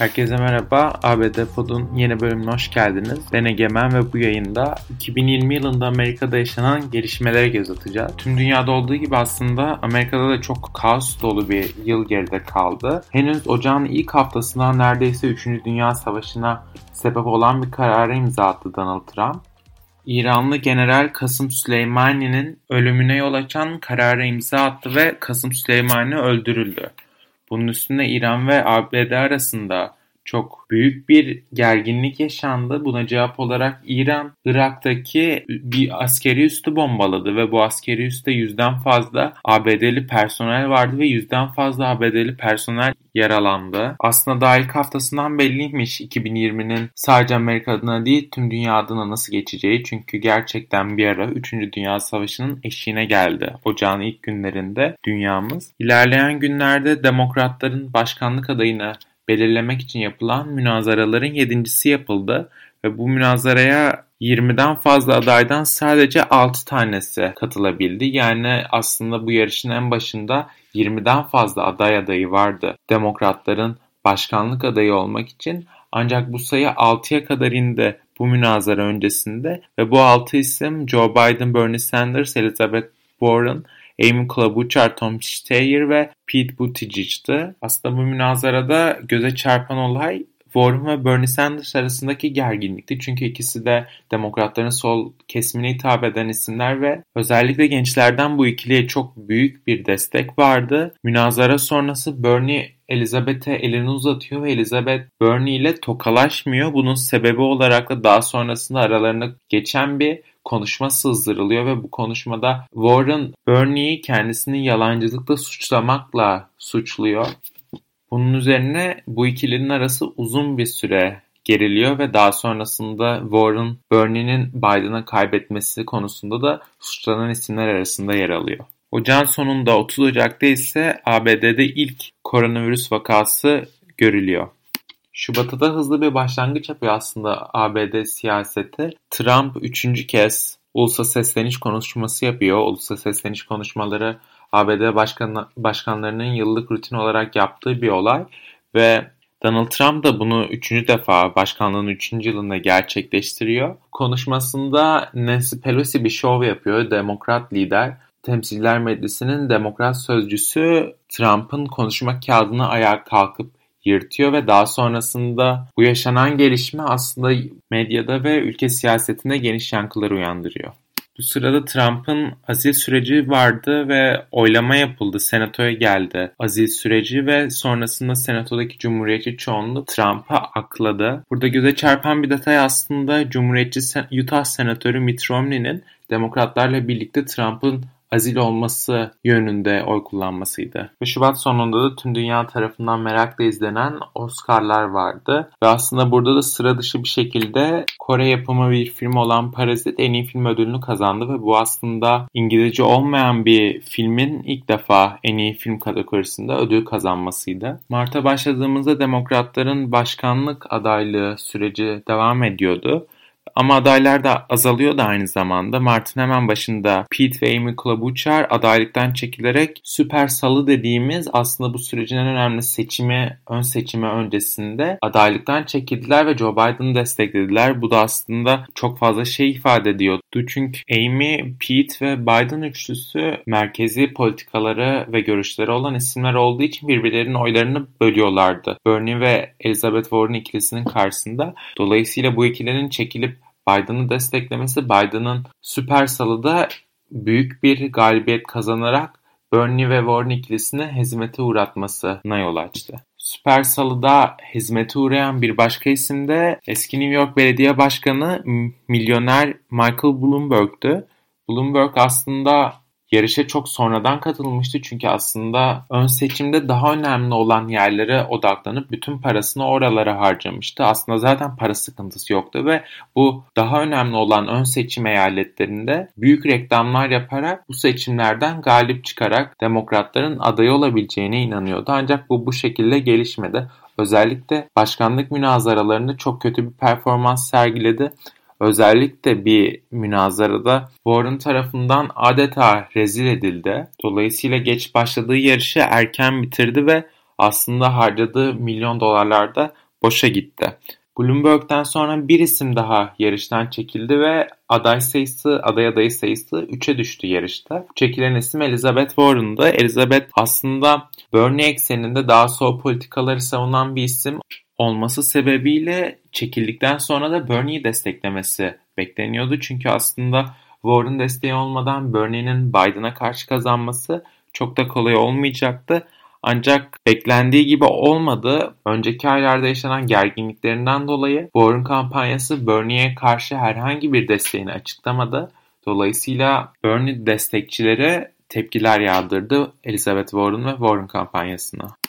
Herkese merhaba. ABD Pod'un yeni bölümüne hoş geldiniz. Ben Egemen ve bu yayında 2020 yılında Amerika'da yaşanan gelişmelere göz atacağız. Tüm dünyada olduğu gibi aslında Amerika'da da çok kaos dolu bir yıl geride kaldı. Henüz ocağın ilk haftasında neredeyse 3. Dünya Savaşı'na sebep olan bir karara imza attı Donald Trump. İranlı General Kasım Süleymani'nin ölümüne yol açan karara imza attı ve Kasım Süleymani öldürüldü. Bunun üstüne İran ve ABD arasında çok büyük bir gerginlik yaşandı. Buna cevap olarak İran Irak'taki bir askeri üstü bombaladı ve bu askeri üste yüzden fazla ABD'li personel vardı ve yüzden fazla ABD'li personel yaralandı. Aslında daha ilk haftasından belliymiş 2020'nin sadece Amerika adına değil tüm dünya adına nasıl geçeceği. Çünkü gerçekten bir ara 3. Dünya Savaşı'nın eşiğine geldi. Ocağın ilk günlerinde dünyamız. İlerleyen günlerde demokratların başkanlık adayını belirlemek için yapılan münazaraların yedincisi yapıldı ve bu münazaraya 20'den fazla adaydan sadece 6 tanesi katılabildi. Yani aslında bu yarışın en başında 20'den fazla aday adayı vardı demokratların başkanlık adayı olmak için. Ancak bu sayı 6'ya kadar indi bu münazara öncesinde ve bu 6 isim Joe Biden, Bernie Sanders, Elizabeth Warren, Amy Klobuchar, Tom Steyer ve Pete Buttigieg'ti. Aslında bu münazarada göze çarpan olay Warren ve Bernie Sanders arasındaki gerginlikti. Çünkü ikisi de demokratların sol kesimine hitap eden isimler ve özellikle gençlerden bu ikiliye çok büyük bir destek vardı. Münazara sonrası Bernie Elizabeth'e elini uzatıyor ve Elizabeth Bernie ile tokalaşmıyor. Bunun sebebi olarak da daha sonrasında aralarında geçen bir konuşma sızdırılıyor ve bu konuşmada Warren Bernie'yi kendisini yalancılıkla suçlamakla suçluyor. Bunun üzerine bu ikilinin arası uzun bir süre geriliyor ve daha sonrasında Warren Bernie'nin Biden'a kaybetmesi konusunda da suçlanan isimler arasında yer alıyor. Ocağın sonunda 30 Ocak'ta ise ABD'de ilk koronavirüs vakası görülüyor. Şubat'ta da hızlı bir başlangıç yapıyor aslında ABD siyaseti. Trump üçüncü kez ulusa sesleniş konuşması yapıyor. Ulusa sesleniş konuşmaları ABD başkan, başkanlarının yıllık rutin olarak yaptığı bir olay ve Donald Trump da bunu üçüncü defa başkanlığın üçüncü yılında gerçekleştiriyor. Konuşmasında Nancy Pelosi bir şov yapıyor. Demokrat lider Temsiller Meclisi'nin demokrat sözcüsü Trump'ın konuşma kağıdını ayağa kalkıp yırtıyor ve daha sonrasında bu yaşanan gelişme aslında medyada ve ülke siyasetinde geniş yankılar uyandırıyor. Bu sırada Trump'ın azil süreci vardı ve oylama yapıldı. Senatoya geldi azil süreci ve sonrasında senatodaki cumhuriyetçi çoğunluğu Trump'a akladı. Burada göze çarpan bir detay aslında Cumhuriyetçi Utah Senatörü Mitt Romney'nin demokratlarla birlikte Trump'ın azil olması yönünde oy kullanmasıydı. Ve Şubat sonunda da tüm dünya tarafından merakla izlenen Oscar'lar vardı. Ve aslında burada da sıra dışı bir şekilde Kore yapımı bir film olan Parazit en iyi film ödülünü kazandı ve bu aslında İngilizce olmayan bir filmin ilk defa en iyi film kategorisinde ödül kazanmasıydı. Mart'a başladığımızda demokratların başkanlık adaylığı süreci devam ediyordu. Ama adaylar da azalıyor da aynı zamanda. Mart'ın hemen başında Pete ve Amy Klobuchar adaylıktan çekilerek süper salı dediğimiz aslında bu sürecin en önemli seçimi, ön seçimi öncesinde adaylıktan çekildiler ve Joe Biden'ı desteklediler. Bu da aslında çok fazla şey ifade ediyordu. Çünkü Amy, Pete ve Biden üçlüsü merkezi politikaları ve görüşleri olan isimler olduğu için birbirlerinin oylarını bölüyorlardı. Bernie ve Elizabeth Warren ikilisinin karşısında. Dolayısıyla bu ikilinin çekilip Biden'ı desteklemesi Biden'ın Süper Salı'da büyük bir galibiyet kazanarak Bernie ve Warren ikilisini hizmete uğratmasına yol açtı. Süper Salı'da hizmete uğrayan bir başka isim de eski New York Belediye Başkanı milyoner Michael Bloomberg'tü. Bloomberg aslında yarışa çok sonradan katılmıştı çünkü aslında ön seçimde daha önemli olan yerlere odaklanıp bütün parasını oralara harcamıştı. Aslında zaten para sıkıntısı yoktu ve bu daha önemli olan ön seçim eyaletlerinde büyük reklamlar yaparak bu seçimlerden galip çıkarak demokratların adayı olabileceğine inanıyordu. Ancak bu bu şekilde gelişmedi. Özellikle başkanlık münazaralarında çok kötü bir performans sergiledi Özellikle bir münazarada Warren tarafından adeta rezil edildi. Dolayısıyla geç başladığı yarışı erken bitirdi ve aslında harcadığı milyon dolarlar da boşa gitti. Bloomberg'den sonra bir isim daha yarıştan çekildi ve aday sayısı, aday adayı sayısı 3'e düştü yarışta. Çekilen isim Elizabeth Warren'dı. Elizabeth aslında Bernie ekseninde daha sol politikaları savunan bir isim olması sebebiyle çekildikten sonra da Bernie'yi desteklemesi bekleniyordu. Çünkü aslında Warren desteği olmadan Bernie'nin Biden'a karşı kazanması çok da kolay olmayacaktı. Ancak beklendiği gibi olmadı. Önceki aylarda yaşanan gerginliklerinden dolayı Warren kampanyası Bernie'ye karşı herhangi bir desteğini açıklamadı. Dolayısıyla Bernie destekçileri tepkiler yağdırdı Elizabeth Warren ve Warren kampanyasına.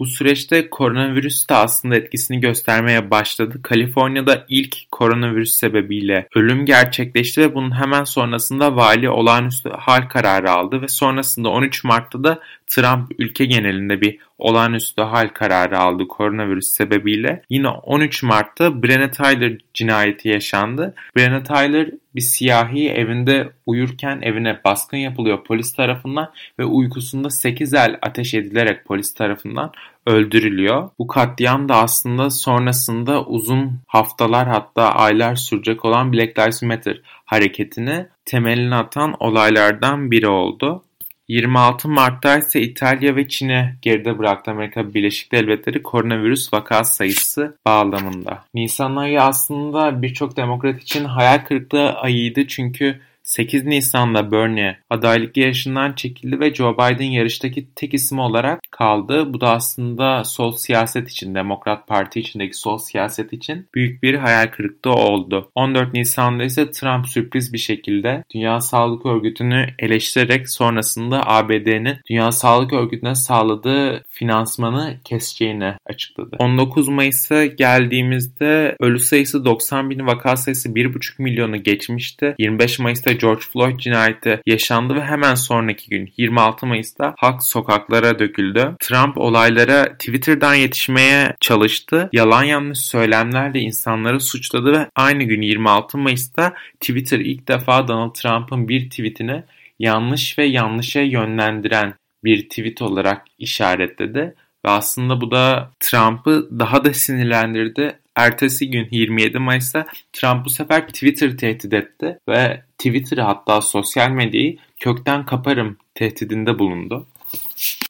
Bu süreçte koronavirüs de aslında etkisini göstermeye başladı. Kaliforniya'da ilk koronavirüs sebebiyle ölüm gerçekleşti ve bunun hemen sonrasında vali olağanüstü hal kararı aldı ve sonrasında 13 Mart'ta da Trump ülke genelinde bir olağanüstü hal kararı aldı koronavirüs sebebiyle. Yine 13 Mart'ta Breonna Taylor cinayeti yaşandı. Breonna Taylor bir siyahi evinde uyurken evine baskın yapılıyor polis tarafından ve uykusunda 8 el ateş edilerek polis tarafından öldürülüyor. Bu katliam da aslında sonrasında uzun haftalar hatta aylar sürecek olan Black Lives Matter hareketini temelini atan olaylardan biri oldu. 26 Mart'ta ise İtalya ve Çin'i geride bıraktı Amerika Birleşik Devletleri koronavirüs vaka sayısı bağlamında. Nisan ayı aslında birçok demokrat için hayal kırıklığı ayıydı çünkü 8 Nisan'da Bernie adaylık yarışından çekildi ve Joe Biden yarıştaki tek isim olarak kaldı. Bu da aslında sol siyaset için, Demokrat Parti içindeki sol siyaset için büyük bir hayal kırıklığı oldu. 14 Nisan'da ise Trump sürpriz bir şekilde Dünya Sağlık Örgütü'nü eleştirerek sonrasında ABD'nin Dünya Sağlık Örgütü'ne sağladığı finansmanı keseceğini açıkladı. 19 Mayıs'a geldiğimizde ölü sayısı 90 bin, vaka sayısı 1,5 milyonu geçmişti. 25 Mayıs'ta George Floyd cinayeti yaşandı ve hemen sonraki gün 26 Mayıs'ta halk sokaklara döküldü. Trump olaylara Twitter'dan yetişmeye çalıştı. Yalan yanlış söylemlerle insanları suçladı ve aynı gün 26 Mayıs'ta Twitter ilk defa Donald Trump'ın bir tweetini yanlış ve yanlışa yönlendiren bir tweet olarak işaretledi. Ve aslında bu da Trump'ı daha da sinirlendirdi. Ertesi gün 27 Mayıs'ta Trump bu sefer Twitter tehdit etti ve Twitter'ı hatta sosyal medyayı kökten kaparım tehdidinde bulundu.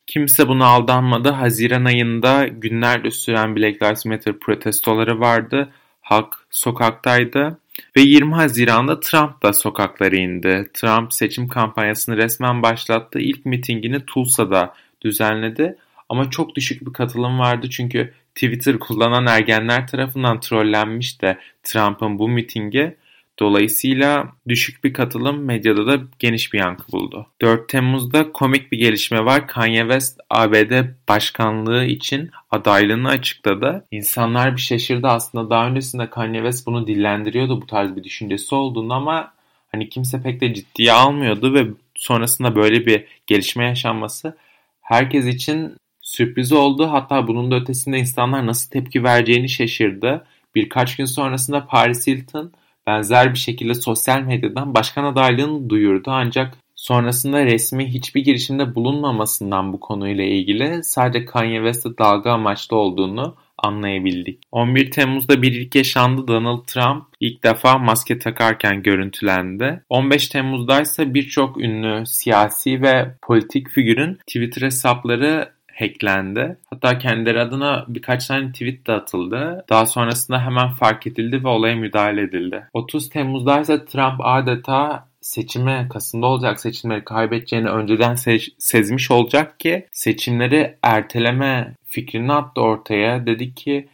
Kimse buna aldanmadı. Haziran ayında günlerce süren Black Lives Matter protestoları vardı. Halk sokaktaydı. Ve 20 Haziran'da Trump da sokaklara indi. Trump seçim kampanyasını resmen başlattı. İlk mitingini Tulsa'da düzenledi. Ama çok düşük bir katılım vardı çünkü Twitter kullanan ergenler tarafından trollenmiş de Trump'ın bu mitingi. Dolayısıyla düşük bir katılım medyada da geniş bir yankı buldu. 4 Temmuz'da komik bir gelişme var. Kanye West ABD başkanlığı için adaylığını açıkladı. İnsanlar bir şaşırdı aslında daha öncesinde Kanye West bunu dillendiriyordu bu tarz bir düşüncesi olduğunu ama hani kimse pek de ciddiye almıyordu ve sonrasında böyle bir gelişme yaşanması herkes için sürpriz oldu. Hatta bunun da ötesinde insanlar nasıl tepki vereceğini şaşırdı. Birkaç gün sonrasında Paris Hilton benzer bir şekilde sosyal medyadan başkan adaylığını duyurdu ancak sonrasında resmi hiçbir girişimde bulunmamasından bu konuyla ilgili sadece Kanye West'e dalga amaçlı olduğunu anlayabildik. 11 Temmuz'da bir ilk yaşandı. Donald Trump ilk defa maske takarken görüntülendi. 15 Temmuz'da ise birçok ünlü siyasi ve politik figürün Twitter hesapları hacklendi. Hatta kendileri adına birkaç tane tweet de atıldı. Daha sonrasında hemen fark edildi ve olaya müdahale edildi. 30 Temmuz'da ise Trump adeta seçime Kasım'da olacak seçimleri kaybedeceğini önceden se- sezmiş olacak ki seçimleri erteleme fikrini attı ortaya. Dedi ki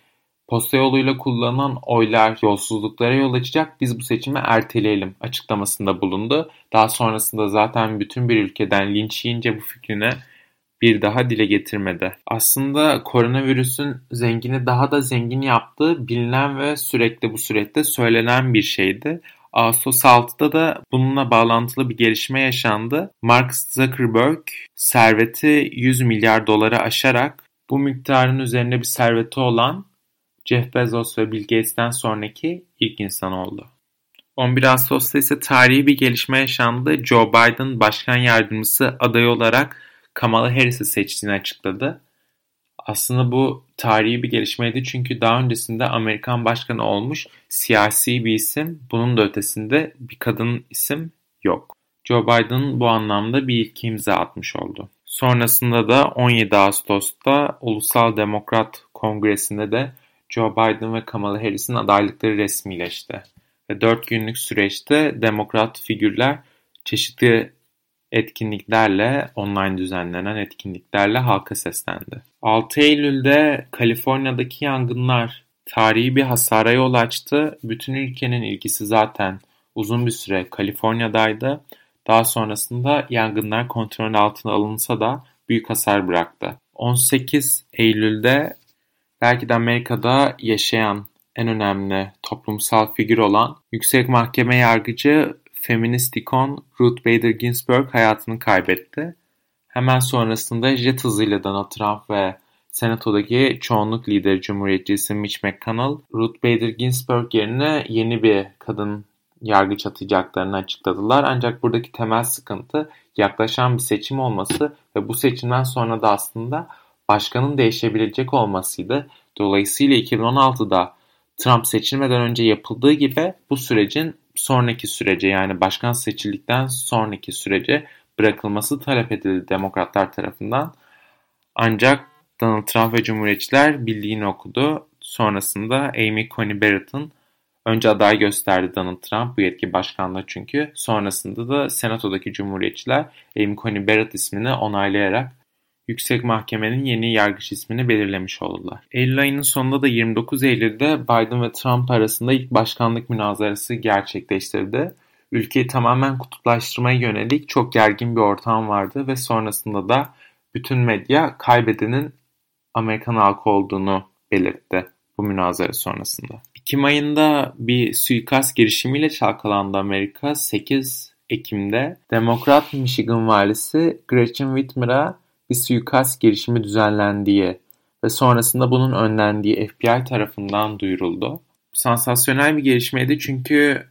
posta yoluyla kullanılan oylar yolsuzluklara yol açacak biz bu seçimi erteleyelim açıklamasında bulundu. Daha sonrasında zaten bütün bir ülkeden linç yiyince bu fikrine bir daha dile getirmedi. Aslında koronavirüsün zengini daha da zengin yaptığı bilinen ve sürekli bu süreçte söylenen bir şeydi. Ağustos 6'da da bununla bağlantılı bir gelişme yaşandı. Mark Zuckerberg serveti 100 milyar doları aşarak bu miktarın üzerinde bir serveti olan Jeff Bezos ve Bill Gates'ten sonraki ilk insan oldu. 11 Ağustos'ta ise tarihi bir gelişme yaşandı. Joe Biden başkan yardımcısı adayı olarak Kamala Harris'i seçtiğini açıkladı. Aslında bu tarihi bir gelişmeydi çünkü daha öncesinde Amerikan başkanı olmuş siyasi bir isim, bunun da ötesinde bir kadın isim yok. Joe Biden bu anlamda bir ilk imza atmış oldu. Sonrasında da 17 Ağustos'ta Ulusal Demokrat Kongresi'nde de Joe Biden ve Kamala Harris'in adaylıkları resmileşti. Ve 4 günlük süreçte demokrat figürler çeşitli etkinliklerle, online düzenlenen etkinliklerle halka seslendi. 6 Eylül'de Kaliforniya'daki yangınlar tarihi bir hasara yol açtı. Bütün ülkenin ilgisi zaten uzun bir süre Kaliforniya'daydı. Daha sonrasında yangınlar kontrol altına alınsa da büyük hasar bıraktı. 18 Eylül'de belki de Amerika'da yaşayan en önemli toplumsal figür olan Yüksek Mahkeme Yargıcı feminist ikon Ruth Bader Ginsburg hayatını kaybetti. Hemen sonrasında jet hızıyla Donald Trump ve Senato'daki çoğunluk lideri Cumhuriyetçisi Mitch McConnell, Ruth Bader Ginsburg yerine yeni bir kadın yargıç atacaklarını açıkladılar. Ancak buradaki temel sıkıntı yaklaşan bir seçim olması ve bu seçimden sonra da aslında başkanın değişebilecek olmasıydı. Dolayısıyla 2016'da Trump seçilmeden önce yapıldığı gibi bu sürecin sonraki sürece yani başkan seçildikten sonraki sürece bırakılması talep edildi demokratlar tarafından. Ancak Donald Trump ve Cumhuriyetçiler bildiğini okudu. Sonrasında Amy Coney Barrett'ın önce aday gösterdi Donald Trump bu yetki başkanlığı çünkü. Sonrasında da Senato'daki Cumhuriyetçiler Amy Coney Barrett ismini onaylayarak Yüksek Mahkemenin yeni yargıç ismini belirlemiş oldular. Eylül ayının sonunda da 29 Eylül'de Biden ve Trump arasında ilk başkanlık münazarası gerçekleştirdi. Ülkeyi tamamen kutuplaştırmaya yönelik çok gergin bir ortam vardı ve sonrasında da bütün medya kaybedenin Amerikan halkı olduğunu belirtti bu münazara sonrasında. Ekim ayında bir suikast girişimiyle çalkalandı Amerika. 8 Ekim'de Demokrat Michigan valisi Gretchen Whitmer'a bir suikast girişimi düzenlendiği ve sonrasında bunun önlendiği FBI tarafından duyuruldu. Sansasyonel bir gelişmeydi çünkü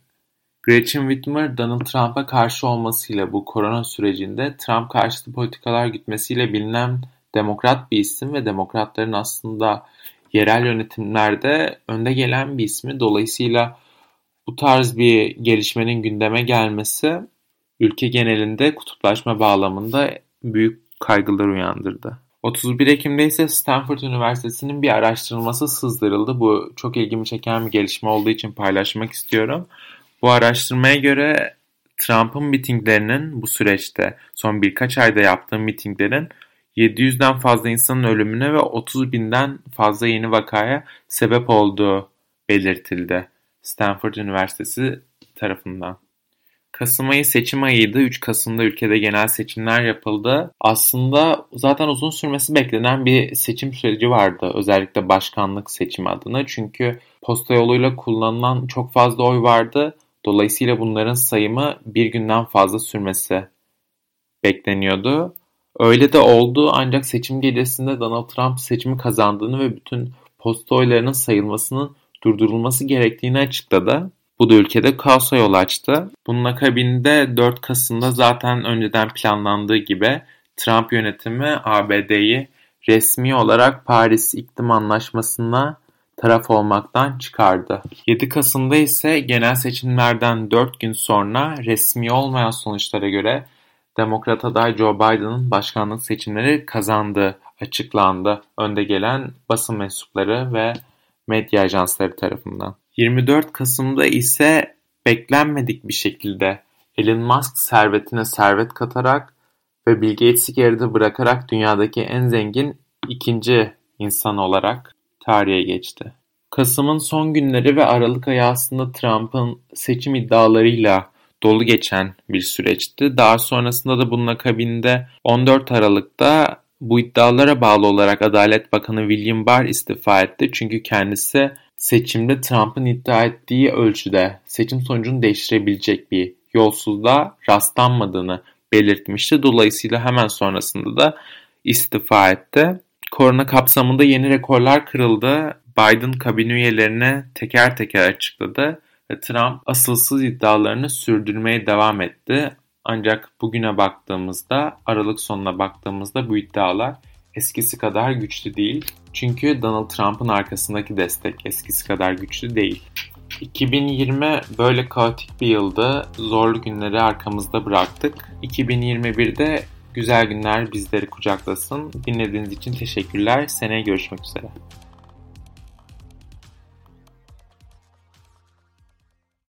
Gretchen Whitmer, Donald Trump'a karşı olmasıyla bu korona sürecinde Trump karşıtı politikalar gütmesiyle bilinen demokrat bir isim ve demokratların aslında yerel yönetimlerde önde gelen bir ismi. Dolayısıyla bu tarz bir gelişmenin gündeme gelmesi ülke genelinde kutuplaşma bağlamında büyük kaygılar uyandırdı. 31 Ekim'de ise Stanford Üniversitesi'nin bir araştırması sızdırıldı. Bu çok ilgimi çeken bir gelişme olduğu için paylaşmak istiyorum. Bu araştırmaya göre Trump'ın mitinglerinin bu süreçte son birkaç ayda yaptığı mitinglerin 700'den fazla insanın ölümüne ve 30 binden fazla yeni vakaya sebep olduğu belirtildi Stanford Üniversitesi tarafından. Kasım ayı seçim ayıydı. 3 Kasım'da ülkede genel seçimler yapıldı. Aslında zaten uzun sürmesi beklenen bir seçim süreci vardı. Özellikle başkanlık seçimi adına. Çünkü posta yoluyla kullanılan çok fazla oy vardı. Dolayısıyla bunların sayımı bir günden fazla sürmesi bekleniyordu. Öyle de oldu ancak seçim gecesinde Donald Trump seçimi kazandığını ve bütün posta oylarının sayılmasının durdurulması gerektiğini açıkladı. Bu da ülkede kaosa yol açtı. Bunun akabinde 4 Kasım'da zaten önceden planlandığı gibi Trump yönetimi ABD'yi resmi olarak Paris İklim Anlaşması'na taraf olmaktan çıkardı. 7 Kasım'da ise genel seçimlerden 4 gün sonra resmi olmayan sonuçlara göre Demokrat aday Joe Biden'ın başkanlık seçimleri kazandığı açıklandı önde gelen basın mensupları ve medya ajansları tarafından. 24 Kasım'da ise beklenmedik bir şekilde Elon Musk servetine servet katarak ve Bill Gates'i geride bırakarak dünyadaki en zengin ikinci insan olarak tarihe geçti. Kasım'ın son günleri ve Aralık ayı aslında Trump'ın seçim iddialarıyla dolu geçen bir süreçti. Daha sonrasında da bunun akabinde 14 Aralık'ta bu iddialara bağlı olarak Adalet Bakanı William Barr istifa etti. Çünkü kendisi seçimde Trump'ın iddia ettiği ölçüde seçim sonucunu değiştirebilecek bir yolsuzluğa rastlanmadığını belirtmişti. Dolayısıyla hemen sonrasında da istifa etti. Korona kapsamında yeni rekorlar kırıldı. Biden kabine üyelerine teker teker açıkladı ve Trump asılsız iddialarını sürdürmeye devam etti. Ancak bugüne baktığımızda, Aralık sonuna baktığımızda bu iddialar eskisi kadar güçlü değil. Çünkü Donald Trump'ın arkasındaki destek eskisi kadar güçlü değil. 2020 böyle kaotik bir yıldı. Zorlu günleri arkamızda bıraktık. 2021'de güzel günler bizleri kucaklasın. Dinlediğiniz için teşekkürler. Seneye görüşmek üzere.